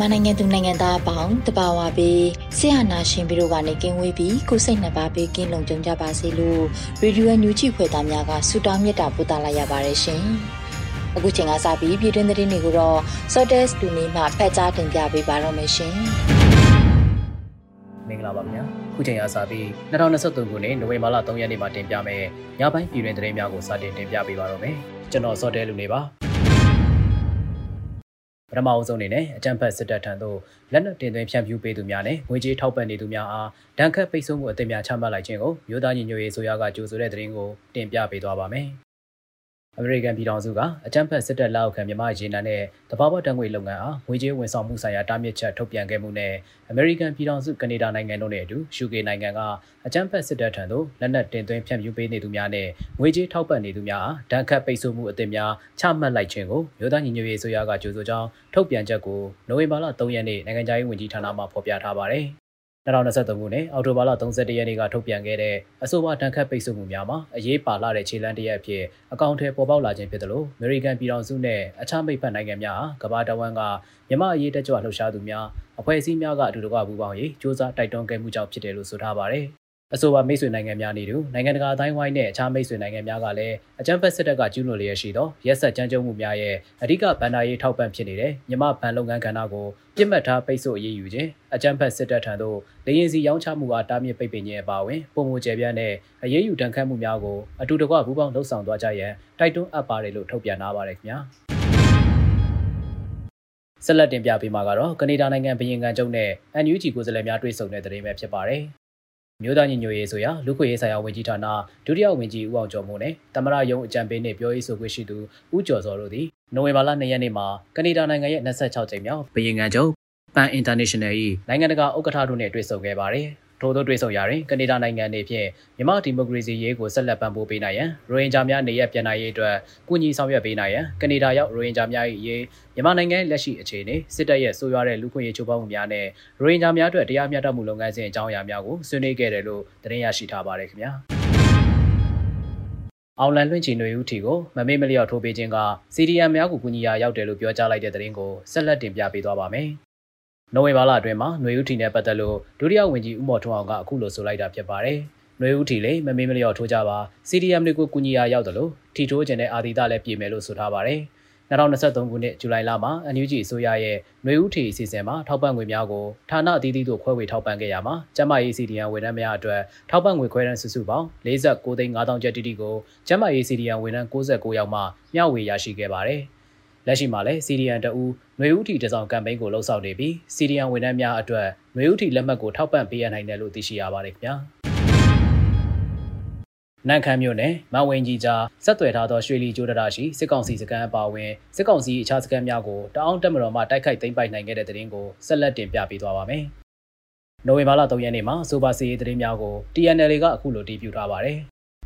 မြန်မာနိုင်ငံသူနိုင်ငံသားအပေါင်းတဘာဝပေးဆရာနာရှင်ပြီးတော့ကနေကင်းဝေးပြီးကိုစိတ်နှစ်ပါးပေးကင်းလုံခြုံကြပါစေလို့ရေဒီယိုညူချီဖွယ်သားများကဆုတောင်းမြတ်တာပို့သလာရပါတယ်ရှင်။အခုချိန်ကစပြီးပြည်တွင်းသတင်းတွေကိုတော့ Sortes တူနေမှဖတ်ကြားတင်ပြပေးပါတော့မယ်ရှင်။မင်္ဂလာပါခင်ဗျာ။ခုချိန်ကစပြီး2023ခုနှစ်နိုဝင်ဘာလ3ရက်နေ့မှာတင်ပြမယ်။ညပိုင်းပြည်တွင်းသတင်းများကိုစတင်တင်ပြပေးပါတော့မယ်။ကျွန်တော် Sortes လူနေပါ။ပ ထမအဆုံးအနေနဲ့အကြံဖက်စစ်တပ်ထံသို့လက်နက်တင်သွင်းဖြန့်ဖြူးပေးသူများနဲ့ငွေကြေးထောက်ပံ့နေသူများအားဒဏ်ခတ်ပိတ်ဆို့မှုအသစ်များချမှတ်လိုက်ခြင်းကိုမြို့သားညီညွတ်ရေးဆိုရကကြိုဆိုတဲ့သတင်းကိုတင်ပြပေးသွားပါမယ်။ အမေရိကန်ပြည်ထောင်စုကအကြမ်းဖက်စစ်တပ်လက်အောက်ခံမြန်မာရေနံနဲ့တဘာဝတံငွေလုပ်ငန်းအားငွေကြေးဝန်ဆောင်မှုဆိုင်ရာတားမြစ်ချက်ထုတ်ပြန်ခဲ့မှုနဲ့အမေရိကန်ပြည်ထောင်စုကနေဒါနိုင်ငံတို့နဲ့အတူ UK နိုင်ငံကအကြမ်းဖက်စစ်တပ်ထံသို့လက်နက်တင်သွင်းဖြန့်ဖြူးပေးနေသူများနဲ့ငွေကြေးထောက်ပံ့နေသူများအားဒဏ်ခတ်ပိတ်ဆို့မှုအသစ်များချမှတ်လိုက်ခြင်းကိုမြို့သားညီညွတ်ရေးဆိုရကကြိုဆိုကြောင်းထုတ်ပြန်ချက်ကိုနိုဝင်ဘာလ3ရက်နေ့နိုင်ငံခြားရေးဝန်ကြီးဌာနမှဖော်ပြထားပါတယ်။ 2023ခုနှစ်အောက်တိုဘာလ31ရက်နေ့ကထုတ်ပြန်ခဲ့တဲ့အဆိုပါတန်ခတ်ပိတ်ဆို့မှုများမှာအရေးပါလာတဲ့ခြေလှမ်းတစ်ရပ်အဖြစ်အကောင့်ထဲပေါ်ပေါက်လာခြင်းဖြစ်တယ်လို့အမေရိကန်ပြည်ထောင်စုနဲ့အခြားမိတ်ဖက်နိုင်ငံများကမ္ဘာတဝန်းကမြန်မာအရေးတက်ကြွလှုပ်ရှားသူများအဖွဲ့အစည်းများကအတူတကွပူးပေါင်းရေးစ조사တိုက်တွန်းခဲ့မှုကြောင့်ဖြစ်တယ်လို့ဆိုထားပါတယ်။ အဆိုပါမိတ်ဆွေနိုင်ငံများနေတူနိုင်ငံတကာအတိုင်းဝိုင်းနဲ့အခြားမိတ်ဆွေနိုင်ငံများကလည်းအကြမ်းဖက်စစ်တပ်ကကျူးလွန်လျက်ရှိသောရက်ဆက်ကြမ်းကြုတ်မှုများရဲ့အဓိကဗန်ဒါရေးထောက်ပံ့ဖြစ်နေတဲ့မြမဗန်လုပ်ငန်းကဏ္ဍကိုပြစ်မှတ်ထားပိတ်ဆို့အရေးယူခြင်းအကြမ်းဖက်စစ်တပ်ထံသို့လေရင်စီရောင်းချမှုအားတားမြစ်ပိတ်ပင်ခြင်းအပါအဝင်ပုံမကျယ်ပြန့်တဲ့အရေးယူတန်ခတ်မှုများကိုအတူတကွပူးပေါင်းလှုပ်ဆောင်သွားကြရန်တိုက်တွန်းအပ်ပါတယ်လို့ထုတ်ပြန်ထားပါတယ်ခင်ဗျာဆက်လက်တင်ပြပေးမှာကတော့ကနေဒါနိုင်ငံဘရင်ကန်ကျုံနဲ့ NUG ကိုယ်စားလှယ်များတွေ့ဆုံတဲ့တဲ့ရင်ပဲဖြစ်ပါတယ်။ မြို့သားညီညွတ်ရေးဆိုရာလူခွေရေးဆိုင်ရာဝန်ကြီးဌာနဒုတိယဝန်ကြီးဦးအောင်ကျော်မိုးနဲ့တမရယုံအကြံပေးနှင့်ပြောရေးဆိုခွင့်ရှိသူဦးကျော်စောတို့သည်နိုဝင်ဘာလ2ရက်နေ့မှာကနေဒါနိုင်ငံရဲ့26ကြိမ်မြောက်ဘရင်ငံချုပ်ပန်အင်တာနေရှင်နယ်၏နိုင်ငံတကာဥက္ကဋ္ဌတို့နဲ့တွေ့ဆုံခဲ့ပါတယ်။ ထို့သောတွေ့ဆုံရာတွင်ကနေဒါနိုင်ငံအနေဖြင့်မြန်မာဒီမိုကရေစီရေးကိုဆက်လက်ပံ့ပိုးပေးနိုင်ရန်ရိုဟင်ဂျာများနေရပြန်နိုင်ရေးအတွက်ကူညီဆောင်ရွက်ပေးနိုင်ရန်ကနေဒါရောက်ရိုဟင်ဂျာများ၏ရေးမြန်မာနိုင်ငံလက်ရှိအခြေအနေစစ်တပ်ရဲ့ဆိုးရွားတဲ့လူခွင့်ရေးချိုးဖောက်မှုများနဲ့ရိုဟင်ဂျာများအတွက်တရားမျှတမှုလုပ်ငန်းစဉ်အကြောင်းအရာများကိုဆွေးနွေးခဲ့တယ်လို့သတင်းရရှိထားပါတယ်ခင်ဗျာအောင်လန်လွင့်ချီຫນွေဦးထီကိုမမေ့မလျော့ထိုးပေးခြင်းက CDM များကိုကူညီရာရောက်တယ်လို့ပြောကြားလိုက်တဲ့သတင်းကိုဆက်လက်တင်ပြပေးသွားပါမယ်။ နိုဝင်ဘာလအတွင်းမှာຫນွေဦးထီနဲ့ပတ်သက်လို့ဒုတိယဝန်ကြီးဦးမော်ထွန်းအောင်ကအခုလိုဆိုလိုက်တာဖြစ်ပါတယ်။ຫນွေဦးထီလည်းမမေးမလျော့ထိုးကြပါ CDM တွေကိုကူညီရာရောက်တယ်လို့ထီထိုးခြင်းနဲ့အာဒီတာလည်းပြည်မယ်လို့ဆိုထားပါတယ်။2023ခုနှစ်ဇူလိုင်လမှာ NUG အစိုးရရဲ့ຫນွေဦးထီအစီအစဉ်မှာထောက်ပံ့ငွေများကိုဌာနအသီးသီးတို့ခွဲဝေထောက်ပံ့ခဲ့ရမှာကျန်းမာရေး CDM ဝန်ထမ်းများအတွက်ထောက်ပံ့ငွေခွဲတန်းစုစုပေါင်း49သိန်း5000ကျပ်တိတိကိုကျန်းမာရေး CDM ဝန်ထမ်း69ယောက်မှမျှဝေရရှိခဲ့ပါတယ်။ လက်ရှိမှာလည်း CDN တအူးຫນွေဥတီတစောင်းကမ်ပိန်းကိုလှုပ်ဆောင်နေပြီး CDN ဝန်ထမ်းများအတွက်ຫນွေဥတီလက်မှတ်ကိုထောက်ပံ့ပေးရနိုင်တယ်လို့သိရှိရပါတယ်ခင်ဗျာနန်ခမ်းမြို့နယ်မဝင်းကြီးကြားဆက်သွယ်ထားသောရွှေလီကျိုးတရရှိစစ်ကောင်စီစခန်းအပါအဝင်စစ်ကောင်စီအခြားစခန်းများကိုတအောင်းတက်မတော်မှတိုက်ခိုက်သိမ်းပိုက်နိုင်ခဲ့တဲ့တဲ့ရင်ကိုဆက်လက်တင်ပြပေးသွားပါမယ်။နိုဝင်ဘာလ3ရက်နေ့မှာဆိုပါစီရေးသတင်းများကို TNL ကအခုလိုတည်ပြုထားပါတယ်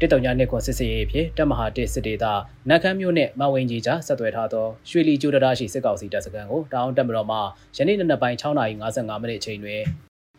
တစ်တုံညာနှစ်ခွန်စစ်စေးရေးဖြစ်တပ်မဟာတစ်စစ်ဒေသနတ်ခမ်းမြို့နဲ့မဝင်းကြီးကြားဆက်သွယ်ထားသောရွှေလီကျိုးတရရှိစစ်ကောင်စီတပ်စခန်းကိုတောင်တက်မတော်မှယနေ့နံနက်ပိုင်း6:55မိနစ်အချိန်တွင်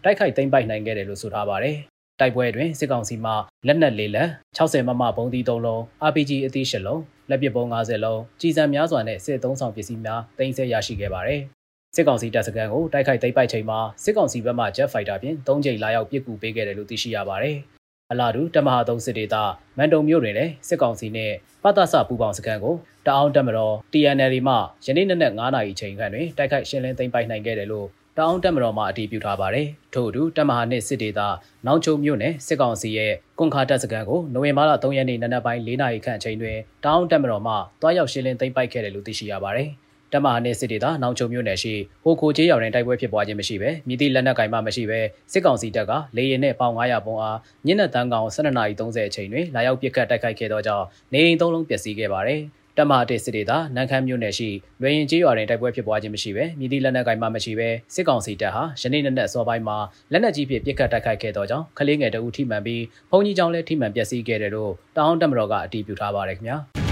တိုက်ခိုက်သိမ်းပိုက်နိုင်ခဲ့တယ်လို့ဆိုထားပါတယ်။တိုက်ပွဲတွင်စစ်ကောင်စီမှလက်နက်လေးလက်60မမဘုံသီး3လုံး RPG အသီး10လုံးလက်ပစ်ပုံ50လုံးကြီးစံများစွာနဲ့စစ်သုံးဆောင်ပစ္စည်းများတင်ဆက်ရရှိခဲ့ပါတယ်။စစ်ကောင်စီတပ်စခန်းကိုတိုက်ခိုက်သိမ်းပိုက်ချိန်မှာစစ်ကောင်စီဘက်မှ Jet Fighter ဖြင့်၃ကြိမ်လာရောက်ပစ်ကူပေးခဲ့တယ်လို့သိရှိရပါတယ်။ အလားတူတမဟာသုံးစစ်ဒေသမန်တုံမြို့တွင်လည်းစစ်ကောင်စီနဲ့ပသစပူပေါင်းစခန်းကိုတအောင်တက်မတော် TNL မှယနေ့နက်9နာရီချိန်ခန့်တွင်တိုက်ခိုက်ရှင်းလင်းသိမ်းပိုက်နိုင်ခဲ့တယ်လို့တအောင်တက်မတော်မှအတည်ပြုထားပါတယ်။ထို့အတူတမဟာနှင့်စစ်ဒေသနောင်ချုံမြို့နယ်စစ်ကောင်စီရဲ့ကွန်ခါတပ်စခန်းကိုနိုဝင်ဘာလ3ရက်နေ့နနက်ပိုင်း4နာရီခန့်အချိန်တွင်တအောင်တက်မတော်မှတွားရောက်ရှင်းလင်းသိမ်းပိုက်ခဲ့တယ်လို့သိရှိရပါတယ်။ တမဟာနဲ့စစ်ဒေသနောင်ချုံမြို့နယ်ရှိဟိုခိုကျေးရွာတွင်တိုက်ပွဲဖြစ်ပွားခြင်းမရှိဘဲမြစ်တိလက်နက်ကင်မှမရှိဘဲစစ်ကောင်စီတပ်ကလေရင်နဲ့ပေါင်900ပုံအားညနေတန်းကောင်12:30အချိန်တွင်လာရောက်ပစ်ခတ်တိုက်ခိုက်ခဲ့သောကြောင့်နေအိမ်သုံးလုံးပျက်စီးခဲ့ပါတယ်တမဟာတေစစ်ဒေသနန်းခမ်းမြို့နယ်ရှိလွယ်ရင်ကျေးရွာတွင်တိုက်ပွဲဖြစ်ပွားခြင်းမရှိဘဲမြစ်တိလက်နက်ကင်မှမရှိဘဲစစ်ကောင်စီတပ်ဟာယနေ့နေ့နက်စောပိုင်းမှာလက်နက်ကြီးဖြင့်ပစ်ခတ်တိုက်ခိုက်ခဲ့သောကြောင့်ကလေးငယ်တအုပ်ထိမှန်ပြီးဘုံကြီးကျောင်းလည်းထိမှန်ပျက်စီးခဲ့တယ်လို့တောင်တမတော်ကအတည်ပြုထားပါတယ်ခင်ဗျာ။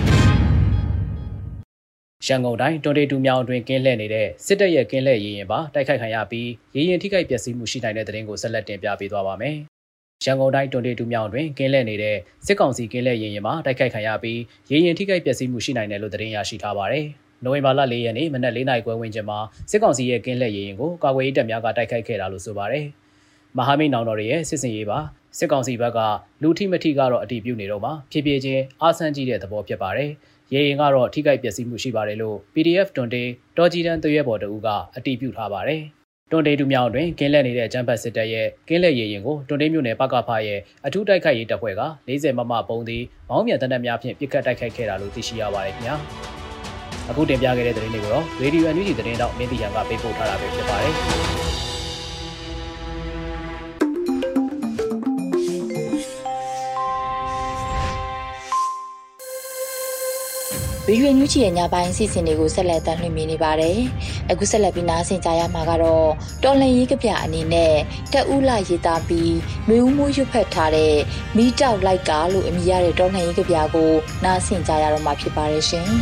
ရန်ကုန်တိုင်းတွန်တေတူမြောင်အတွင်းကင်းလှည့်နေတဲ့စစ်တပ်ရဲ့ကင်းလှည့်ရေးရင်ပါတိုက်ခိုက်ခံရပြီးရေးရင်ထိခိုက်ပျက်စီးမှုရှိနိုင်တဲ့တဲ့ရင်ကိုဆက်လက်တင်ပြပေးသွားပါမယ်။ရန်ကုန်တိုင်းတွန်တေတူမြောင်တွင်ကင်းလှည့်နေတဲ့စစ်ကောင်စီကင်းလှည့်ရေးရင်ပါတိုက်ခိုက်ခံရပြီးရေးရင်ထိခိုက်ပျက်စီးမှုရှိနိုင်တယ်လို့သတင်းရရှိထားပါတယ်။နိုဝင်ဘာလ၄ရက်နေ့မနက်၄နာရီခွဲဝန်းကျင်မှာစစ်ကောင်စီရဲ့ကင်းလှည့်ရေးရင်ကိုကာကွယ်ရေးတပ်များကတိုက်ခိုက်ခဲ့တာလို့ဆိုပါတယ်။မဟာမိတ်နောင်တော်ရဲ့စစ်စင်ရေးပါစစ်ကောင်စီဘက်ကလူထိမထိကတော့အတီးပြုနေတော့မှာဖြည်းဖြည်းချင်းအားဆန်းကြီးတဲ့သဘောဖြစ်ပါတယ်။ ရေရင်ကတော့ထိခိုက်ပျက်စီးမှုရှိပါတယ်လို့ PDF တွန်တေတော်ကြီးတန်းသွေးရဲဘော်တို့ကအတည်ပြုထားပါတယ်။တွန်တေတူမြောင်တွင်ကင်းလက်နေတဲ့အကြမ်းဖက်စစ်တပ်ရဲ့ကင်းလက်ရေရင်ကိုတွန်တေမြို့နယ်ပကဖရဲ့အထူးတိုက်ခိုက်ရေးတပ်ဖွဲ့က40မမပုံးသည်မောင်းမြန်တနက်များဖြင့်ပစ်ခတ်တိုက်ခိုက်ခဲ့တာလို့သိရှိရပါတယ်ခင်ဗျာ။အခုတင်ပြခဲ့တဲ့သတင်းတွေကိုတော့ Radio NUG သတင်းတော့မင်းတီရန်ကပေးပို့ထားတာပဲဖြစ်ပါတယ်။ ဗီဒီယိုညူချီရဲ့ညပိုင်းစီစဉ်တွေကိုဆက်လက်တင်ပြနေပါတယ်။အခုဆက်လက်ပြီးနားဆင်ကြရမှာကတော့တော်လန်ရေးကပြအနေနဲ့တက်ဦးလာရေးသားပြီးနှွေဦးမိုးရွတ်ဖက်ထားတဲ့မိတောက်လိုက်ကားလို့အမည်ရတဲ့တော်လန်ရေးကပြကိုနားဆင်ကြရတော့မှာဖြစ်ပါတယ်ရှင်။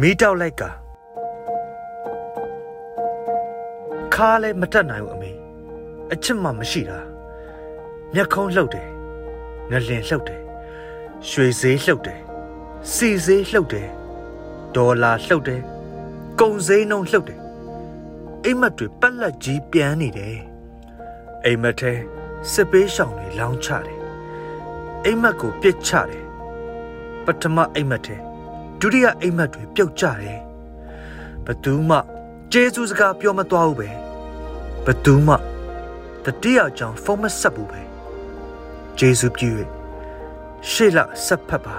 မိတောက်လိုက်ကားခါလည်းမတက်နိုင်ဘူးအမေအချစ်မှမရှိတာမျက်ခုံးလှုပ်တယ် ငလင်လှုပ်တယ်ရွှေဈေးလှုပ်တယ်စီဈေးလှုပ်တယ်ဒေါ်လာလှုပ်တယ်ကုန်ဈေးနှုန်းလှုပ်တယ်အိမ်မက်တွေပက်လက်ကြီးပြန်နေတယ်အိမ်မက်ထဲစစ်ပေးရှောင်တွေလောင်းချတယ်အိမ်မက်ကိုပြစ်ချတယ်ပထမအိမ်မက်ထဲဒုတိယအိမ်မက်တွေပြုတ်ကြတယ်ဘသူမှကျေးဇူးစကားပြောမသွားဘူးပဲဘသူမှတတိယကြောင့်ဖုန်းမဆက်ဘူးပဲ ဂျေစုပြု၍ရှေ့လဆက်ဖက်ပါ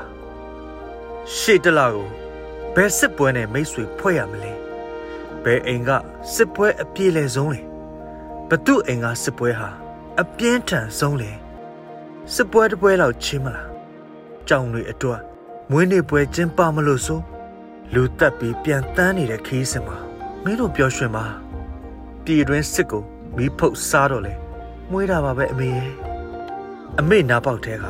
ရှေ့တလကိုဘယ်စစ်ပွဲနဲ့မိတ်ဆွေဖွဲ့ရမလဲဘယ်အိမ်ကစစ်ပွဲအပြေလည်ဆုံးလဲဘသူအိမ်ကစစ်ပွဲဟာအပြင်းထန်ဆုံးလဲစစ်ပွဲတစ်ပွဲလောက်ချင်းမလားကြောင်တွေအတွက်မွေးနေ့ပွဲကျင်းပမလို့ဆိုလူတက်ပြီးပြန်တန်းနေတဲ့ခီးစင်မှာမင်းတို့ပျော်ရွှင်ပါပြည်တွင်းစစ်ကိုမီးဖုတ်စားတော့လေမွေးတာပါပဲအမေရဲ့ အမေနာပေါက်ထဲက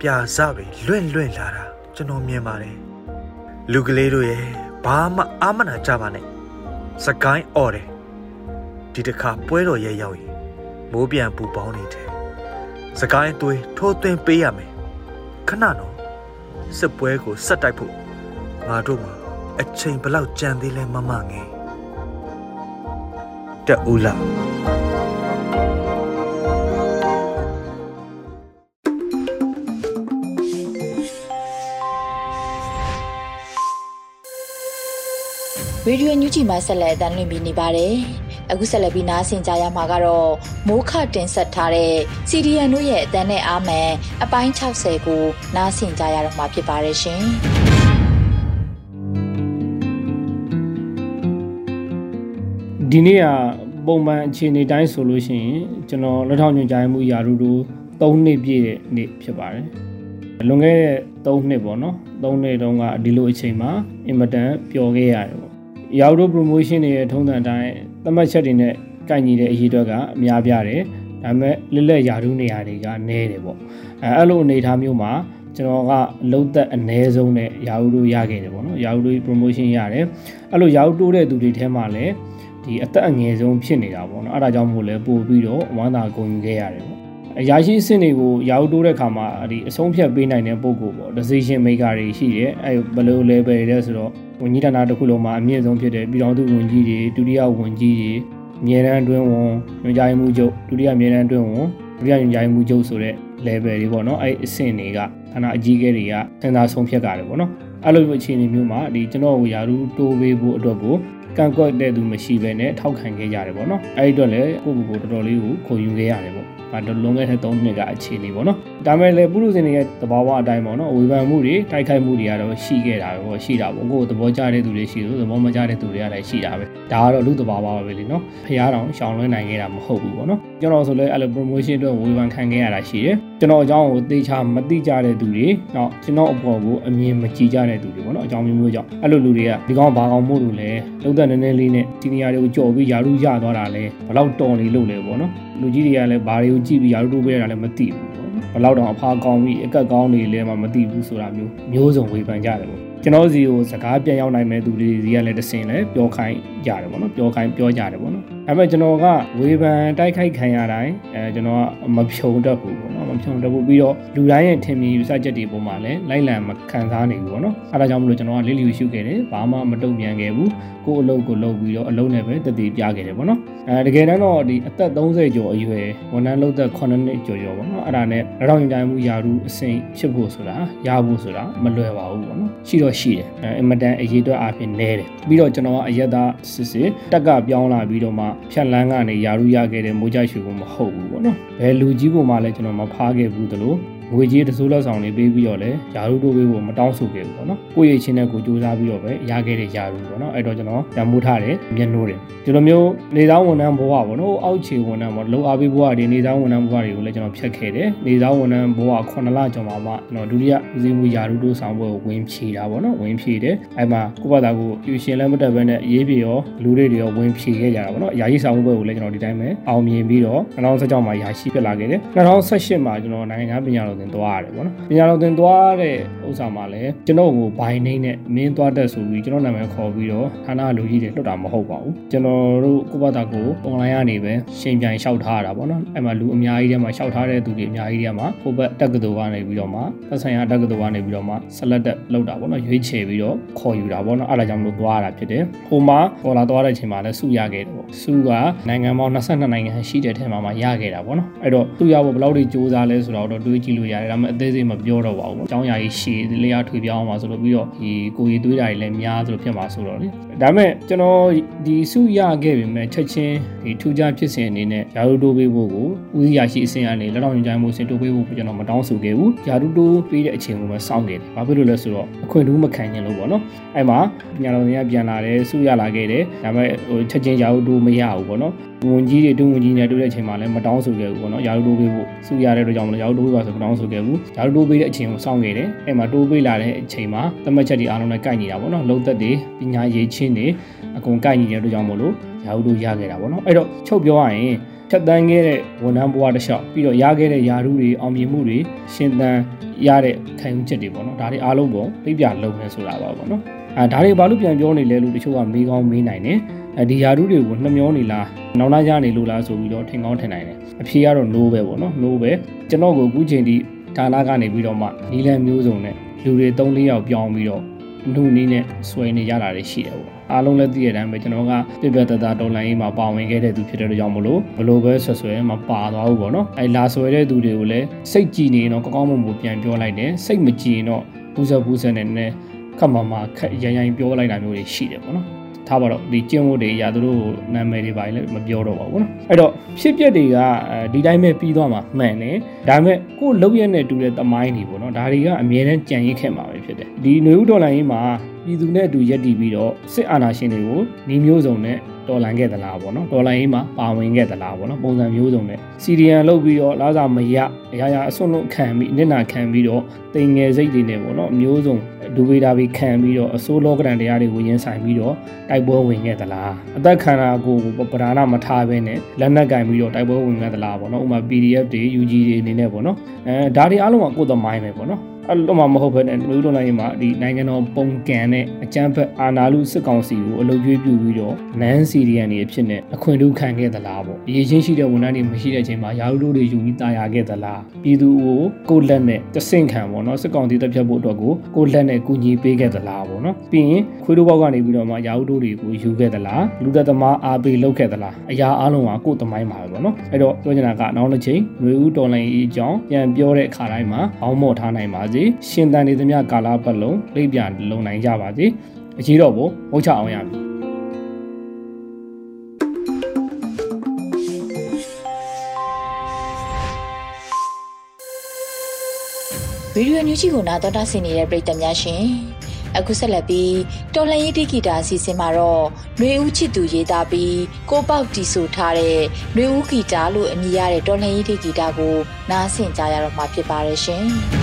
ပြာစတွေလွင့်လွင့်လာတာကျွန်တော်မြင်ပါတယ်လူကလေးတို့ရဲ့ဘာမှအာမနာကြပါနဲ့စကိုင်းអော်တယ်ဒီတစ်ခါပွဲတော်ရဲ့ရောက်ရင်မိုးပြန်ပူပေါင်းနေတယ်စကိုင်းသွေးထိုးသွင်းပေးရမယ်ခဏတော့စစ်ပွဲကိုဆက်တိုက်ဖို့ငါတို့မှာအချိန်ဘလောက်ကြံသေးလဲမမငယ်တက်ဦးလား ရေဒီယိုညူချီမှာဆက်လက်အသံလွှင့်ပေးနေပါတယ်။အခုဆက်လက်ပြီးနားဆင်ကြရမှာကတော့မိုးခတင်ဆက်ထားတဲ့ CDN တို့ရဲ့အသံနဲ့အားမှန်အပိုင်း60ကိုနားဆင်ကြရတော့မှာဖြစ်ပါတယ်ရှင်။ဒီနေ့ကပုံမှန်အခြေအနေတိုင်းဆိုလို့ရှိရင်ကျွန်တော်လက်ထောက်ညွှန်ကြားမှုယာရုတို့3နှစ်ပြည့်တဲ့နေ့ဖြစ်ပါတယ်။လွန်ခဲ့တဲ့3နှစ်ပေါ့နော်။3နှစ်တုန်းကဒီလိုအချိန်မှာအင်မတန်ပျော်ခဲ့ရတယ်ပေါ့ ရောက်တော့ promotion တွေရဲ့ထုံးစံအတိုင်းသတ်မှတ်ချက်တွေနဲ့ကိုင်ညီတဲ့အရေးအတွက်ကအများပြားတယ်ဒါပေမဲ့လက်လက်ယာရုနေရာတွေကနည်းတယ်ပေါ့အဲအဲ့လိုအနေအထားမျိုးမှာကျွန်တော်ကအလုံးသက်အ ਨੇ ဆုံးနဲ့ယာဟုတို့ရခဲ့တယ်ပေါ့နော်ယာဟုတို့ promotion ရတယ်အဲ့လိုယာဟုတိုးတဲ့သူတွေထဲမှာလည်းဒီအသက်အငယ်ဆုံးဖြစ်နေတာပေါ့နော်အဲ့ဒါကြောင့်မို့လဲပို့ပြီးတော့ဝမ်းသာဂုဏ်ယူခဲ့ရတယ်ပေါ့ အရာရှိအဆင့်တွေကိုယာဟုတိုးတဲ့ခါမှာဒီအဆုံးဖြတ်ပေးနိုင်တဲ့ပုံကိုပေါ့ decision maker တွေရှိတယ်အဲဘယ်လို level တွေလဲဆိုတော့ဝန်ကြီးဌာနတစ်ခုလုံးမှာအမြင့်ဆုံးဖြစ်တဲ့ပြည်ထောင်စုဝန်ကြီးတွေဒုတိယဝန်ကြီးတွေအမြဲတမ်းအတွင်းဝန်ညွှန်ကြားမှုချုပ်ဒုတိယအမြဲတမ်းအတွင်းဝန်ဒုတိယညွှန်ကြားမှုချုပ်ဆိုတဲ့ level တွေပေါ့နော်အဲ့အဆင့်တွေကဌာနအကြီးအကဲတွေကစဉ်းစားဆုံးဖြတ်ကြတယ်ပေါ့နော်အဲ့လိုအခြေအနေမျိုးမှာဒီကျွန်တော်ကိုယာရုတိုးပေးဖို့အတွက်ကိုကန့်ကွက်တဲ့သူမရှိဘဲနဲ့ထောက်ခံခဲ့ကြတယ်ပေါ့နော်အဲ့ဒီတော့လည်းကိုယ့်ကိုယ်ကိုတော်တော်လေးကိုခုံယူခဲ့ရတယ်ပေါ့ ဒါလွန်ခဲ့တဲ့3နှစ်ကအခြေအနေပေါ့နော်ဒါမဲ့လည်းပုရုဇဉ်တွေရဲ့သဘောဝအတိုင်းပေါ့နော်ဝေဖန်မှုတွေတိုက်ခိုက်မှုတွေကတော့ရှိခဲ့တာပဲပေါ့ရှိတာပေါ့ကိုယ်သဘောကျတဲ့သူတွေရှိလို့သဘောမကျတဲ့သူတွေကလည်းရှိတာပဲဒါကတော့လူသဘာဝပါပဲလေနော်ဖျားတောင်ရှောင်လွှဲနိုင်ခဲ့တာမဟုတ်ဘူးပေါ့နော်ကျွန်တော်ဆိုလည်းအဲ့လို promotion အတွက်ဝေဖန်ခံခဲ့ရတာရှိတယ်ကျွန်တော်အကြောင်းကိုသေချာမသိကြတဲ့သူတွေနောက်ကျွန်တော်အပေါ်ကိုအမြင်မကြည့်ကြတဲ့သူတွေပေါ့နော်အကြောင်းမျိုးမျိုးကြောင့်အဲ့လိုလူတွေကဒီကောင်ဘာကောင်မို့လို့လဲ လုံးသက်နည်းနည်းလေးနဲ့စီနီယာတွေကိုကြော်ပြီးယာရုရသွားတာလဲဘလောက်တော်နေလို့လဲပေါ့နော်လူကြီးတွေကလည်းဘာတွေကိုကြည့်ပြီးယာရုတိုးပေးရတာလည်းမသိဘူးဘလောက်တောင်အဖာကောင်းပြီးအကက်ကောင်းနေလဲမှမသိဘူးဆိုတာမျိုးမျိုးစုံဝေဖန်ကြတယ်ပေါ့ကျွန်တော်စီကိုစကားပြန်ရောက်နိုင်မဲ့သူတွေစီကလည်းတစင်လဲပြောခိုင်းကြတယ်ပေါ့နော်ပြောခိုင်းပြောကြတယ်ပေါ့နော် ဒါပေမဲ့ကျွန်တော်ကဝေဖန်တိုက်ခိုက်ခံရတိုင်းအဲကျွန်တော်ကမဖြုံတတ်ဘူးပေါ့နော်မဖြုံတတ်ဘူးပြီးတော့လူတိုင်းရဲ့ထင်မြင်ယူဆချက်တွေပုံမှာလည်းလိုက်လံမခံစားနိုင်ဘူးပေါ့နော်အဲဒါကြောင့်မလို့ကျွန်တော်ကလေးလီရှုခဲ့တယ်ဘာမှမတုံ့ပြန်ခဲ့ဘူးကိုယ်အလုပ်ကိုလုပ်ပြီးတော့အလုပ်နဲ့ပဲတည်တည်ပြခဲ့တယ်ပေါ့နော်အဲတကယ်တမ်းတော့ဒီအသက်30ကျော်အရွယ်ဝန်ထမ်းလုပ်သက်9နှစ်ကျော်ကျော်ပေါ့နော်အဲ့ဒါနဲ့လက်တော်ညင်တိုင်းမှုယာရုအစိမ့်ဖြစ်ဖို့ဆိုတာရဖို့ဆိုတာမလွယ်ပါဘူးပေါ့နော်ရှိတော့ရှိတယ်အဲအင်မတန်အရေးအတွက်အပြင်နဲတယ်ပြီးတော့ကျွန်တော်ကအရက်သားစစ်စစ်တက်ကပြောင်းလာပြီးတော့မှဖြတ်လန်းကနေယာရုရခဲ့တဲ့မိုးကြရွှေကိုမဟုတ်ဘူးပေါ့နော်ဘယ်လူကြီးကိုမှလည်းကျွန်တော်မဖားခဲ့ဘူးသလို ငွေကြီးတစိုးလက်ဆောင်လေးပေးပြီးတော့လည်းယာရုတို့ပေးဖို့မတောင်းဆိုခဲ့ဘူးပေါ့နော်ကိုယ့်ရဲ့ချင်းနဲ့ကိုစူးစမ်းပြီးတော့ပဲရခဲ့တဲ့ယာရုပေါ့နော်အဲ့တော့ကျွန်တော်တံမိုးထားတယ်မျက်နှိုးတယ်ဒီလိုမျိုးနေသားဝန်ထမ်းဘဝပေါ့နော်အောက်ခြေဝန်ထမ်းပေါ့လောအားပေးဘဝတွေနေသားဝန်ထမ်းဘဝတွေကိုလည်းကျွန်တော်ဖြတ်ခဲ့တယ်နေသားဝန်ထမ်းဘဝ9လကျော်မှာမှကျွန်တော်ဒုတိယဦးစီးမှုယာရုတို့ဆောင်ဘဝကိုဝင်ဖြေတာပေါ့နော်ဝင်ဖြေတယ်အဲ့မှာကိုယ့်ဘာသာကိုပြူရှင်လည်းမတက်ဘဲနဲ့ရေးပြေရောလူတွေတွေရောဝင်ဖြေခဲ့ကြတာပေါ့နော်ယာကြီးဆောင်ဘဝကိုလည်းကျွန်တော်ဒီတိုင်းပဲအောင်မြင်ပြီးတော့2016မှာယာရှိဖြစ်လာခဲ့တယ်2018မှာကျွန်တော်နိုင်ငံခြားပညာတော်သင်သွားရတယ်ပေါ့နော်ပညာတော်သင်သွားတဲ့ဥစ္စာမှာလည်းကျွန်တော်ကိုဘိုင်နှိမ့်နဲ့မင်းသွားတက်ဆိုပြီးကျွန်တော်နာမည်ခေါ်ပြီးတော့ဌာနလူကြီးတွေလွတ်တာမဟုတ်ပါဘူးကျွန်တော်တို့ကိုယ့်ဘာသာကို online ကနေပဲရှင်ပြန်လျှောက်ထားရတာပေါ့နော်အဲ့မှာလူအများကြီးထဲမှာလျှောက်ထားတဲ့သူတွေအများကြီးထဲမှာဟိုဘက်တက္ကသိုလ်ကနေပြီးတော့မှသက်ဆိုင်ရာတက္ကသိုလ်ကနေပြီးတော့မှ select လောက်တာပေါ့နော်ရွေးချယ်ပြီးတော့ခေါ်ယူတာပေါ့နော်အဲ့ဒါကြောင့်မလို့သွားရတာဖြစ်တယ်ဟိုမှာပေါ်လာသွားတဲ့အချိန်မှာလည်းစုရခဲ့တယ်ပေါ့စုကနိုင်ငံပေါင်း22နိုင်ငံရှိတဲ့ထဲမှာမှရခဲ့တာပေါ့နော်အဲ့တော့သူရဖို့ဘယ်လောက်ထိစူးစမ်းလဲဆိုတော့တွေးကြည့်လို့ရတယ်ဒါပေမဲ့အသေးစိတ်မပြောတော့ပါဘူးပေါ့အကြောင်းအရာကြီးရှည်လျားထွေပြောင်းအောင်ပါဆိုလို့ပြီးတော့ဒီကိုရီသွေးတာတွေလည်းများဆိုလို့ဖြစ်မှာဆိုတော့လေဒါပေမဲ့ကျွန်တော်ဒီစုရခဲ့ပြီမဲ့ချက်ချင်းဒီထူးခြားဖြစ်စဉ်အနေနဲ့ယာရုတိုးပေးဖို့ကိုဦးစီးရရှိအဆင့်ကနေလက်တော်ညွှန်ကြားမှုအဆင့်တိုးပေးဖို့ကျွန်တော်မတောင်းဆိုခဲ့ဘူးယာရုတိုးပေးတဲ့အချိန်ကိုပဲစောင့်နေတယ်ဘာဖြစ်လို့လဲဆိုတော့အခွင့်အရေးမခံရင်လို့ပေါ့နော်အဲ့မှာပညာတော်တွေကပြန်လာတယ်စုရလာခဲ့တယ်ဒါပေမဲ့ဟိုချက်ချင်းယာရုတိုးမရဘူးပေါ့နော် ဝန်ကြီးတွေတူဝန်ကြီးတွေတွေ့တဲ့အချိန်မှာလည်းမတောင်းဆိုခဲ့ဘူးပေါ့နော်ယာရုတိုးပေးဖို့စုရတဲ့အတွက်ကြောင့်မလို့ယာရုတိုးပေးပါဆိုမတောင်းဆိုခဲ့ဘူးယာရုတိုးပေးတဲ့အချိန်ကိုစောင့်ခဲ့တယ်အဲ့မှာတိုးပေးလာတဲ့အချိန်မှာသတ်မှတ်ချက်တွေအားလုံးနဲ့ကိုက်နေတာပေါ့နော်လုံသက်တွေပညာရေးချင်းတွေအကုန်ကိုက်နေတဲ့အတွက်ကြောင့်မလို့ယာရုတိုးရခဲ့တာပေါ့နော်အဲ့တော့ချုပ်ပြောရရင်ဖြတ်တန်းခဲ့တဲ့ဝန်ထမ်းဘဝတစ်လျှောက်ပြီးတော့ရခဲ့တဲ့ယာရုတွေအောင်မြင်မှုတွေရှင်သန်ရတဲ့ခံယူချက်တွေပေါ့နော်ဒါတွေအားလုံးပေါ့ပြပြလုံးနေဆိုတာပါပေါ့နော်အဲဒါတွေဘာလို့ပြန်ပြောနေလဲလို့တချို့ကမေးကောင်းမေးနိုင်တယ် အဲဒီယာရုတွေကိုနှမျောနေလားနောက်လာကြနေလို့လားဆိုပြီးတော့ထင်ကောင်းထင်နိုင်တယ်အဖြေကတော့ no ပဲပေါ့နော် no ပဲကျွန်တော်ကိုအခုချိန်ထိဒါနာကနေပြီးတော့မှနီလန်မျိုးစုံနဲ့လူတွေ3-4ယောက်ပြောင်းပြီးတော့နှုတ်နည်းနဲ့ဆွဲနေရတာတွေရှိတယ်ပေါ့အားလုံးလည်းသိရတဲ့အတိုင်းပဲကျွန်တော်ကပြပြတသားတော်လိုင်းရေးမှာပါဝင်ခဲ့တဲ့သူဖြစ်တဲ့အတွက်ကြောင့်မလို့ဘလို့ပဲဆွဆွဲမပါသွားဘူးပေါ့နော်အဲလာဆွဲတဲ့သူတွေကိုလည်းစိတ်ကြည်နေတော့ကောင်းကောင်းမွန်မွန်ပြန်ပြောလိုက်တယ်စိတ်မကြည်ရင်တော့ပူဇော်ပူဇော်နဲ့နဲ့ခက်မမခက်ရန်ရန်ပြောလိုက်တာမျိုးတွေရှိတယ်ပေါ့နော် ထားပါတော့ဒီကျင့်ဝတ်တွေအရာသူတို့နာမည်တွေပါလည်းမပြောတော့ပါဘူးနော်အဲ့တော့ဖြစ်ပျက်တွေကဒီတိုင်းပဲပြီးသွားမှာမှန်တယ်ဒါပေမဲ့ကိုယ်လုံရက်နဲ့တူတဲ့သမိုင်းတွေပေါ့နော်ဒါတွေကအမြဲတမ်းကြံရစ်ခဲ့မှာပဲဖြစ်တယ်ဒီຫນွေဥဒေါ်လာရေးမှာပြည်သူနဲ့အတူရက်တည်ပြီးတော့စစ်အာဏာရှင်တွေကိုနှီးမျိုးစုံနဲ့ တော်လန်ခဲ့သလားပေါ့နော်ဒေါ်လာရေးမှာပါဝင်ခဲ့သလားပေါ့နော်ပုံစံမျိုးစုံနဲ့စီရီယန်လုပ်ပြီးတော့လာစာမရအရာရာအစွန်းလုံးခံပြီးနစ်နာခံပြီးတော့တင်ငယ်စိတ်တွေနဲ့ပေါ့နော်မျိုးစုံဒူဝေတာပြီးခံပြီးတော့အစိုးလောကရန်တရားတွေကိုရင်ဆိုင်ပြီးတော့တိုက်ပွဲဝင်ခဲ့သလားအသက်ခံတာကိုပဓာနာမထားဘဲနဲ့လက်နက်ကင်ပြီးတော့တိုက်ပွဲဝင်ခဲ့သလားပေါ့နော်ဥပမာ PDF တွေ UG တွေအနေနဲ့ပေါ့နော်အဲဒါတွေအားလုံးကကိုယ်သမိုင်းပဲပေါ့နော် အဲ့လိုမှမဟုတ်ဘဲနဲ့မျိုးတော်လိုင်းမှာဒီနိုင်ငံတော်ပုံကန်တဲ့အကြမ်းဖက်အာဏာလုစစ်ကောင်စီကိုအလုပ်ကျွေးပြုပြီးတော့နန်းစီရီယန်တွေအဖြစ်နဲ့အခွင့်အရေးခံခဲ့သလားပေါ့အရေးချင်းရှိတဲ့ဝန်ထမ်းတွေမရှိတဲ့အချိန်မှာရာဟုတို့တွေယူပြီးတာယာခဲ့သလားပြည်သူကိုကိုလက်နဲ့တဆင့်ခံပေါ့နော်စစ်ကောင်စီတပ်ဖြတ်ဖို့အတွက်ကိုကိုလက်နဲ့ကူညီပေးခဲ့သလားပေါ့နော်ပြီးရင်ခွေးတို့ဘောက်ကနေပြီးတော့မှရာဟုတို့တွေကိုယူခဲ့သလားလူသက်သမားအားပေးလုပ်ခဲ့သလားအရာအလုံးကကိုယ်သမိုင်းပါပဲပေါ့နော်အဲ့တော့ပြောချင်တာကနောက်တစ်ချိန်ຫນွေဦးတော်လိုင်းအကြောင်းပြန်ပြောတဲ့အခါတိုင်းမှာအောင်းမော့ထားနိုင်ပါစေရှင်တန်နေသမျှကာလပတ်လုံးလိပ်ပြန်လုံနိုင်ကြပါစေအကြီးတော့ဘုံချအောင်ရမည်ဗီဒီယိုညူချီကိုနာတော်တာဆင်နေတဲ့ပရိသတ်များရှင်အခုဆက်လက်ပြီးတော်လှန်ရေးတိဂီတာအစီအစဉ်မှာတော့နှွေဦးချစ်သူရေးသားပြီးကိုပေါက်တီဆိုထားတဲ့နှွေဦးဂီတာလို့အမည်ရတဲ့တော်လှန်ရေးတိဂီတာကိုနားဆင်ကြရတော့မှာဖြစ်ပါတယ်ရှင်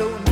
so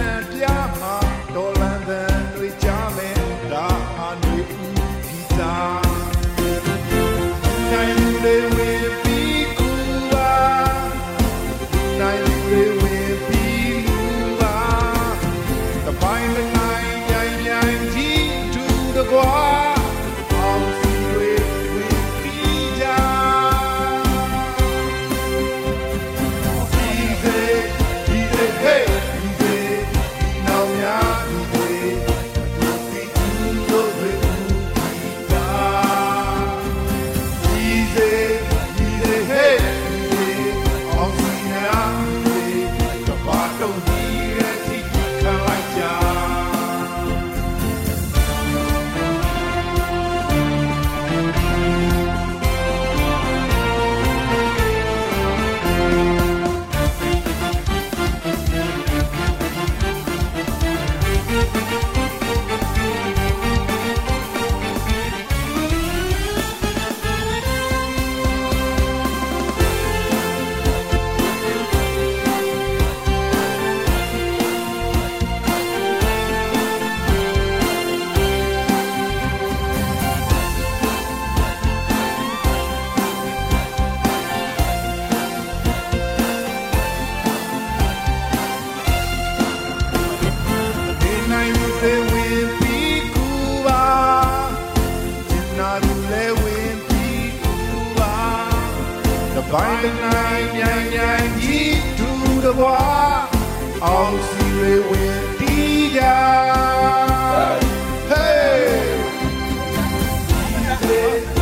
Yeah.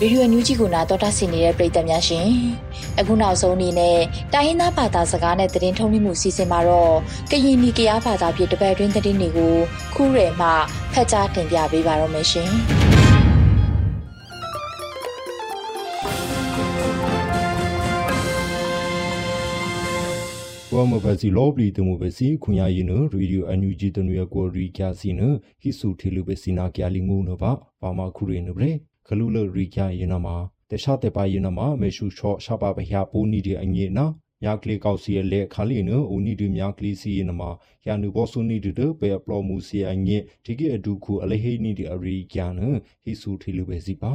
ဗီဒီယိုအန်ယူဂျီကိုနာတော်တာဆင်နေတဲ့ပရိသတ်များရှင် အခုနောက်ဆုံးအနေနဲ့တိုင်းရင်းသားဘာသာစကားနဲ့သတင်းထုတ်လွှင့်မှုစီစဉ်မှာတော့ကရင်နီကရားဘာသာဖြင့်တပတ်တွင်းသတင်းတွေကိုခူးရယ်မှဖတ်ကြားတင်ပြပေးပါရမရှင်ဝမဘစီလောဘလီတမဘစီခွန်ရရင်ရေဒီယိုအန်ယူဂျီတနွေကိုရီကျစီနဟိဆူထေလူဘစီနာကျလီငုံနဘာပါမခုရင်နဘလေခလူလရီကျရင်နမှာ တခြားတဲ့ပါရင်နမှာမေရှုချောရှာပါပဟပူနီတဲ့အငေနာမြကလေးကောက်စီရဲ့လက်ခါလီနဦးနီဒီမြကလေးစီရင်နမှာယာနုဘောဆုနီဒီတဲ့ပေပလောမှုစီအငေဒီကအဒုခုအလဟေနီဒီအရီကျန်ဟိဆူထေလူဘစီပါ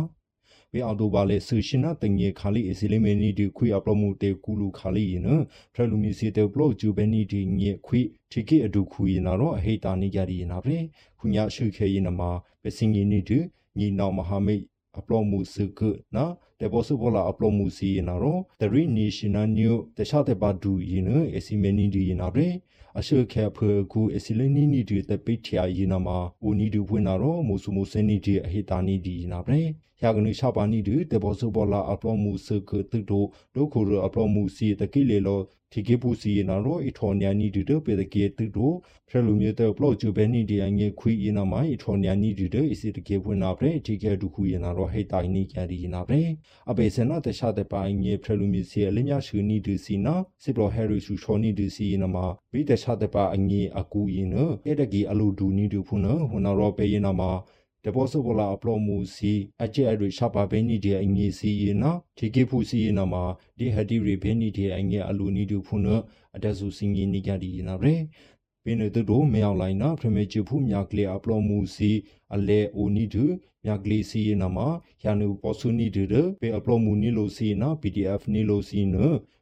ဝေအော်တိုဘာလေဆူရှင်နာတငေခါလီအစီလီမနီဒီခွေအပလမှုတေကူလူခါလီနဖရလူမီစီတေဘလော့ဂျူဘနီဒီငေခွေတီကေအဒုခွေနာတော့အဟိတာနေကြရီနာပဲခုညာရှုခဲရင်နမှာပစင်ငီနီဒီညီနောင်မဟာမိတ် အပလော့မှုစကနာတေဘောစုဘောလာအပလော့မှုစီနာတော့တရီနီရှင်နာညိုတခြားတဲ့ပါဒူရင်အစီမနီဒီနာပဲအရှုခဲဖကူအစီလနီနီဒီတပိထယာရင်နမှာဦးနီဒီဖွင့်နာတော့မုဆုမုစနီဒီအဟိတာနီဒီနာပဲ ယာကနိရှာပါနီဒီတေဘောစုဘောလာအပလော့မှုစကတုတိုဒုခိုရအပလော့မှုစီတကိလေလောတီကေပူစီနာရောအထောညာနီဒီတပေတကေတုတိုဖရလူမြေတေပလော့ဂျူဘဲနီဒီအငေခွီယနာမိုင်အထောညာနီဒီတဲ့အစီတကေဖွင့်နာပရေတီကေဒုခုယနာရောဟေတိုင်နီကျရီနာပရေအပေစနာတခြားတဲ့ပိုင်းငေဖရလူမြေစီအလင်းမြရှူနီဒီစီနာစစ်ပလောဟဲရီရှူချောနီဒီစီနာမှာဘိတခြားတဲ့ပါအငေအကူယနအဲ့တကီအလူဒူနီဒူဖုနဟွနာရောပေယနာမှာ တဘောဆဘောလာအပလောမှုစီအကျဲအရရှာပါဘဲနီတဲ့အငေစီယနာဒီကေဖူစီယနာမှာဒီဟဒီရီဘဲနီတဲ့အငေအလူနီဒူဖုနအတဆူစင်ငီနီကြဒီနာရဲပင်တဲ့တို့မြောက်လိုက်နာဖရမေချဖူမြကလေအပလောမှုစီအလေအိုနီဒူမြကလေးစီယနာမှာယာနုပေါ်ဆူနီဒူပေအပလောမှုနီလိုစီနာ PDF နီလိုစီန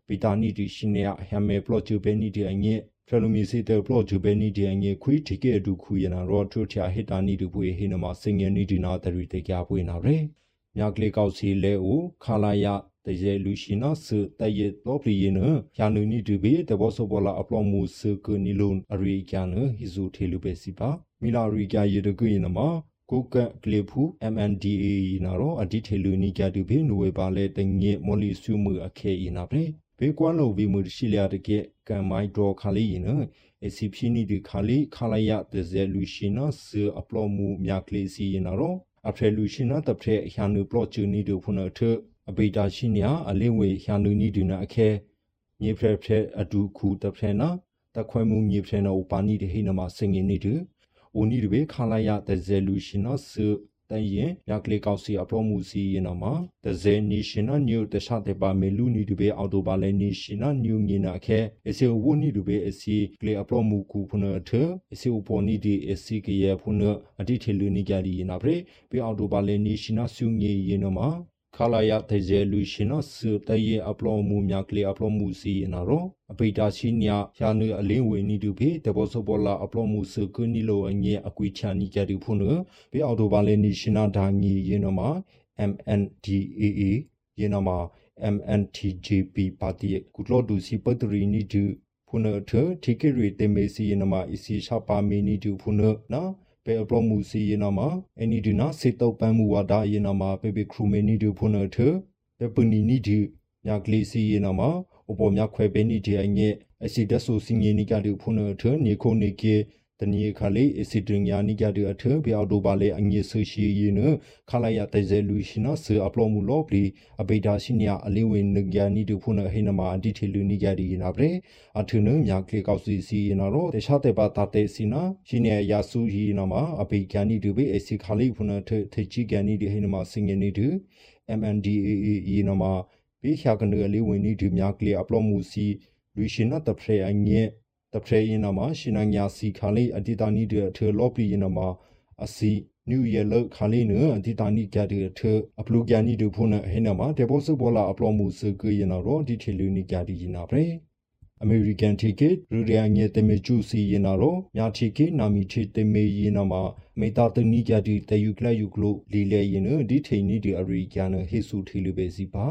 ပီတာနီဒီရှင်ရဟမ်မေပလော့ချူဘဲနီတဲ့အငေ ဖရလူမီစီတေပလော့ဂျူဘဲနီဒီအငေခွီတီကေဒူခူယနာရောထူချာဟီတာနီဒူပွေဟိနမစင်ငယ်နီဒီနာတရီတေကြပွေနာရဲမြကလေးကောက်စီလဲဦးခါလာယတရေလူရှိနာစတယေတော့ပလီယနယာနူနီဒူဘေတဘောဆဘောလာအပလောမှုစကနီလွန်အရိကျန်ဟီဇူထေလူပဲစီပါမီလာရီကျယေတကွေနမကိုကကလေဖူ MNDA နာရောအဒီထေလူနီကြတူဘေနဝေပါလဲတငေမော်လီဆူမှုအခဲဤနာပဲ ဘေကွမ်လိုဗီမူရှိလျာတကေကံမိုင်ဒေါ်ခါလီနအစီဖီနီဒီခါလီခါလယတဇဲလူရှိနာစအပလောမှုမြကလေးစီနာရောအဖရလူရှိနာတဖရဟန်နူပလော့ချူနီဒူဖုနထအပေတာရှိညာအလင်းဝေဟန်နူနီဒူနာအခဲမြေဖရဖရအဒူခုတဖရနာတခွဲမှုမြေဖရနာဥပါနီတဟိနမစင်ငင်းနီဒူဦးနီဒဘေခါလယတဇဲလူရှိနာစ တန်ရင်မြကလေးကောက်စီအပရောမှုစီရင်တော့မှာတဇဲ national new တခြားတဲ့ပါမေလူနီတူဘေအော်တိုဘာလဲ national new ငင်းနာခဲအစီဝနီတူဘေအစီကလေးအပရောမှုကူဖုနအထအစီပေါ်နီဒီအစီကရဖုနအတိထေလူနီကြရီနာပရေဘေအော်တိုဘာလဲ national စုငေရင်တော့မှာ ခလာယတေဇဲလူရှင်နစတယေအပလောမှုမြကလေးအပလောမှုစီနာရောအပိတာရှိညာယာနုအလင်းဝေနီတူဖေတဘောစဘောလာအပလောမှုစကနီလိုအငဲအကွေချာနီကြတူဖုန်ဘေအော်တိုဘာလဲနီရှင်နာဒါငီရင်နမှာ MNDAA ရင်နမှာ MNTJP ပါတီကုလောဒူစီပတရီနီတူဖုန်ထထိကေရီတေမေစီရင်နမှာအစီရှာပါမီနီတူဖုန်နော် ပေအပလောမှုစီယနာမှာအနီဒီနာစေတောက်ပန်းမှုဝါဒယနာမှာပေပေခရူမေနီဒူဖုန်ထပေပနီနီဒီမြကလေးစီယနာမှာအပေါ်မြခွဲပေနီဒီအငဲအစီဒဆူစင်ယနီကဒူဖုန်ထနေခုန်နေကေ တနီခါလေးအစီဒင်ယာနီကြတဲ့အထဘီအော်တိုဘာလေးအငေဆရှိယင်းခလာရတဲ့ဇဲလူရှိနာဆအပလောမှုလောပလီအဘေဒါရှိနီယာအလေးဝင်နကြနီတူဖုန်ဟိနမအဒီထေလူနီကြဒီနာပရေအထုနမြကလေးကောက်စီစီနာရောတခြားတဲ့ပါတာတဲ့စီနာရှိနီယာဆူဟီနာမအဘေကြနီတူဘေအစီခါလေးဖုန်ထထေချီကြနီဒီဟိနမစင်ငနီတူ MNDAA ယနာမဘေခါကနေလေးဝင်နီဒီမြကလေးအပလောမှုစီလူရှိနာတဖရေအငဲ တဖရေရင်နမှာရှင်နညာစီခါလေးအတိတာနီတဲ့ထေလော်ပီရင်နမှာအစီနျူရလခါလေးနအတိတာနီကြတဲ့ထေအပလူကန်နီဒူဖုန်ဟဲနမှာတေဘောစဘောလာအပလောမှုစကရင်တော့ဒီထေလူနီကြဒီရင်နာပရေအမေရိကန်တီကစ်ရူရီယာညေတမေကျူစီရင်နာတော့မြာတီကစ်နာမီတီတမေရင်နာမှာမေတာတနီကြဒီတယူကလယူကလိုလီလေရင်ဒီထိန်နီဒီအရီကန်ဟေဆူထီလူပဲစီပါ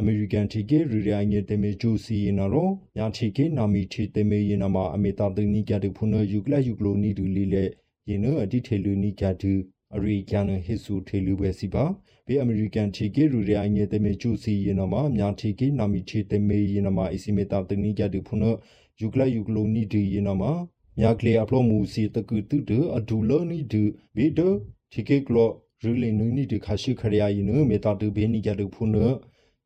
အမေရိကန်ထီကေရီရိုင်းရဲ့တမေဂျိုစီရင်တော့ညာထီကေနာမီထီတမေရင်မှာအမေတာတင်နီကြတဲ့ဖုန်ယူကလယူကလိုနီဒူလီလေရင်နအတိထေလူနီကြတဲ့အရိကန်ဟစ်ဆူထေလူပဲစီပါဘေအမေရိကန်ချီကေရူရအငယ်တမေကျူစီယနမမြာချီကေနာမီချီတမေယနမအစီမေတာတနီကြတူဖုနယူကလယူကလိုနီဒီယနမမြာကလေအပလိုမူစီတကူတူတအဒူလောနီဒူဘေဒချီကေကလောရူလီနူနီဒီခါရှိခရယာယနမေတာတူဘေနီကြတူဖုန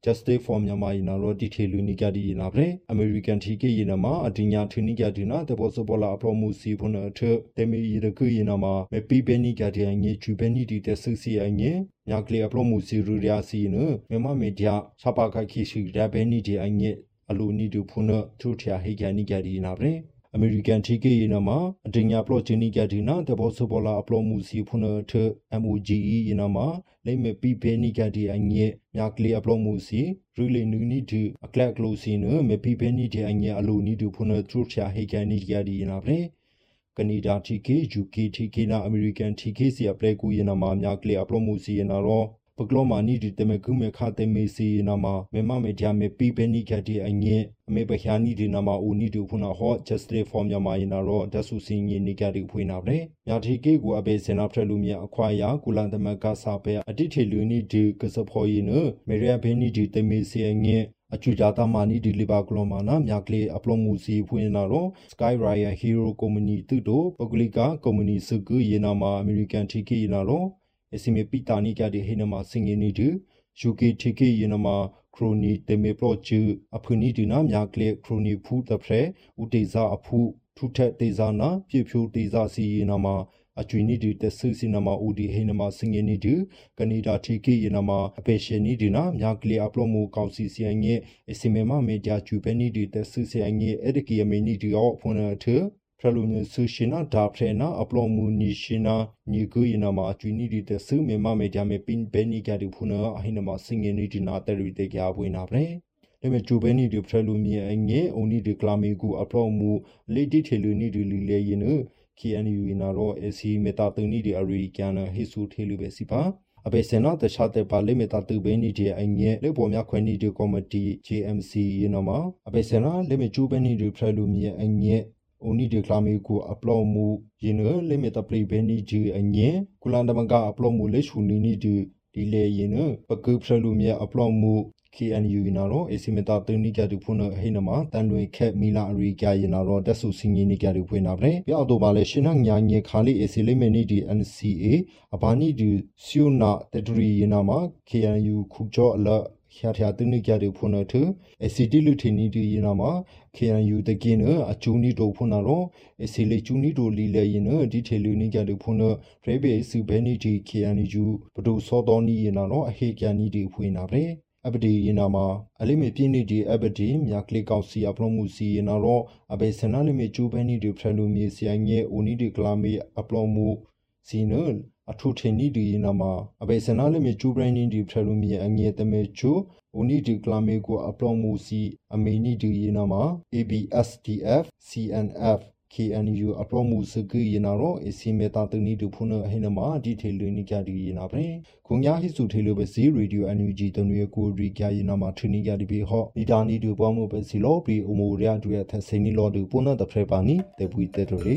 justice for myanmar ina ro ti the lu ni kya di ina bre american thi ke ina ma adinya thi ni kya di na de bo so bola apro mu si phun na the te mi yi de ku ina ma me pi be ni kya di nge chu be ni di de su si ai nge nya kle apro mu si ru ya si no me ma me dia cha pa ka ki shi da be ni di ai nge alu ni du phun na thu thya he kya ni kya di ina bre အမေရိကန်ထိကေယနာမှာအတင်ညာပလော့ချင်းနီကဒီနာတဘောဆဘောလာအပလော့မှုစီဖုန်ထ MOGE ယနာမှာလိမ့်မပီဘေနီကဒီအငဲမြကလီအပလော့မှုစီရူလီနူနီဒီအကလက်ကလိုစီနမပီဘေနီဒီအငဲအလိုနီဒီဖုန်ထရူချာဟေကန်နီကဒီယနာပဲကနေဒါထိကေ UK ထိကေနာအမေရိကန်ထိကေစီအပလက်ကူယနာမှာမြကလီအပလော့မှုစီယနာတော့ ပကလောမာနီဒီတမကုမေခါတေမေစီနာမမေမမေဂျာမေပီပနီခတိအငဲအမေပခ ्या နီဒီနာမအိုနီဒူဖုနာဟော justice for မြန်မာယနာရောဒဆူစင်ငီနီကတိဖွေနာပဲညာတီကေကိုအဘေစနာဖရလူမြအခွာယာကုလန်တမကစာပဲအတိထေလူနီဒီကစဖော်ယနမေရဘေနီဒီတမေစီအငဲအချူဂျာတာမာနီဒီလီဘာကလောမာနာမြကလေးအပလောမှုစီဖွင့်နာတော့ Sky Raya Hero Company တူတို့ပဂလီကာ Company စကူယေနာမာ American TK နာတော့အစီမေပီတာနီကတဲ့ဟိနမစင်ငင်းနီတူယူကေတီကေယနမခရိုနီတေ မေပလော့ချူအဖုနီဒီနာမြကလေခရိုနီဖူတဖရဲဥတေဇာအဖုထုထက်တေဇာနာပြဖြူတေဇာစီယနမအကျွီနီဒီတဆူစီနမဦးဒီဟိနမစင်ငင်းနီတူကနေဒါတီကေယနမအပေရှင်နီဒီနာမြကလေအပလော့မူကောင်စီစီယငယ်အစီမေမမေဂျာချူပဲနီဒီတဆူစီယငယ်အဲ့ဒီကီယမေနီဒီအောဖုန်ထ ဖရလူနဆူရှင်နာဒါဖရနာအပလောမူနီရှင်နာညီကူယနာမအကျွီနီဒီတဆူမေမမေဂျာမေပင်ဘဲနီကဒီဖုနာအဟိနမစင်ငင်းနီဒီနာတရီတေကြပွေးနာပလေဒါပေမဲ့ဂျိုဘဲနီဒီဖရလူမီအငဲအုန်နီဒီကလာမီကူအပလောမူလေဒီထေလူနီဒီလီလေယင်း KNU နာရော AC မေတာတူနီဒီအရီကန်ဟေဆူထေလူပဲစီပါအပေစင်နာတခြားတဲ့ပါလိမေတာတူဘဲနီဒီအငဲလေပေါ်များခွဲနီဒီကော်မတီ JMC ယင်းမှာအပေစင်နာလေမေဂျိုဘဲနီဒီဖရလူမီအငဲ oni declame ku upload mu yin le me ta play be ni ji anye kulan da ga upload mu le shu ni ni di di le yin pa ku phra lu mya upload mu KNU နာတော့အစီမတာတနိကြတူဖုန်ဟိနမှာတန်လွေခက်မီလာအရီကြရနာတော့တက်ဆူစင်ကြီးနိကြတူဖွင့်နာပဲပြောက်တော့ပါလေရှင်နာညာညေခါလေးအစီလေးမနီဒီ NCA အဘာနီဒီစီယနာတတရီယနာမှာ KNU ခုကြောအလ ရှာထယာတနိကြတူဖုန်ထအစီတီလူထီနီဒီယနာမှာ KNU တကင်းအကျူနီတိုဖုန်နာတော့အစီလေကျူနီတိုလီလေယနဒီထေလူနိကြတူဖုန်ရေဘေစုဘဲနီဒီ KNU ဘဒုစောတော်နီယနာတော့အဟေကန်နီဒီဖွင့်နာပဲအပဒီယနာမှာအလိမေပြင်းနေဒီအပဒီမြကလေးကောက်စီအပလုံးမှုစီယနာတော့အဘေစနာလိမေကျိုးဘဲနီဒီဖရလူမီစီယငဲအိုနီဒီကလာမီအပလုံးမှုစီနလ အထုထင်နီဒီယနာမှာအဘေစနာလိမေကျိုးဘဲနီဒီဖရလူမီအငဲတမေချိုအိုနီဒီကလာမီကိုအပလုံးမှုစီအမေနီဒီယနာမှာ ABSDF CNF KNU အပရောမှုစကူယနာရောအစီမေတာတနီဒုဖုနဟိနမာဒီထေလူနိကြဒီယနာပရင်ခုံညာဟိစုထေလူပဲစီရေဒီယို NUG တနွေကိုရီကြယနာမှာထနီကြဒီဘေဟောနီတာနီဒုဘောမှုပဲစီလောပရီအမိုရဒူရသစိနီလောဒုပုနတဖရပါနီတေပွီတေတိုရီ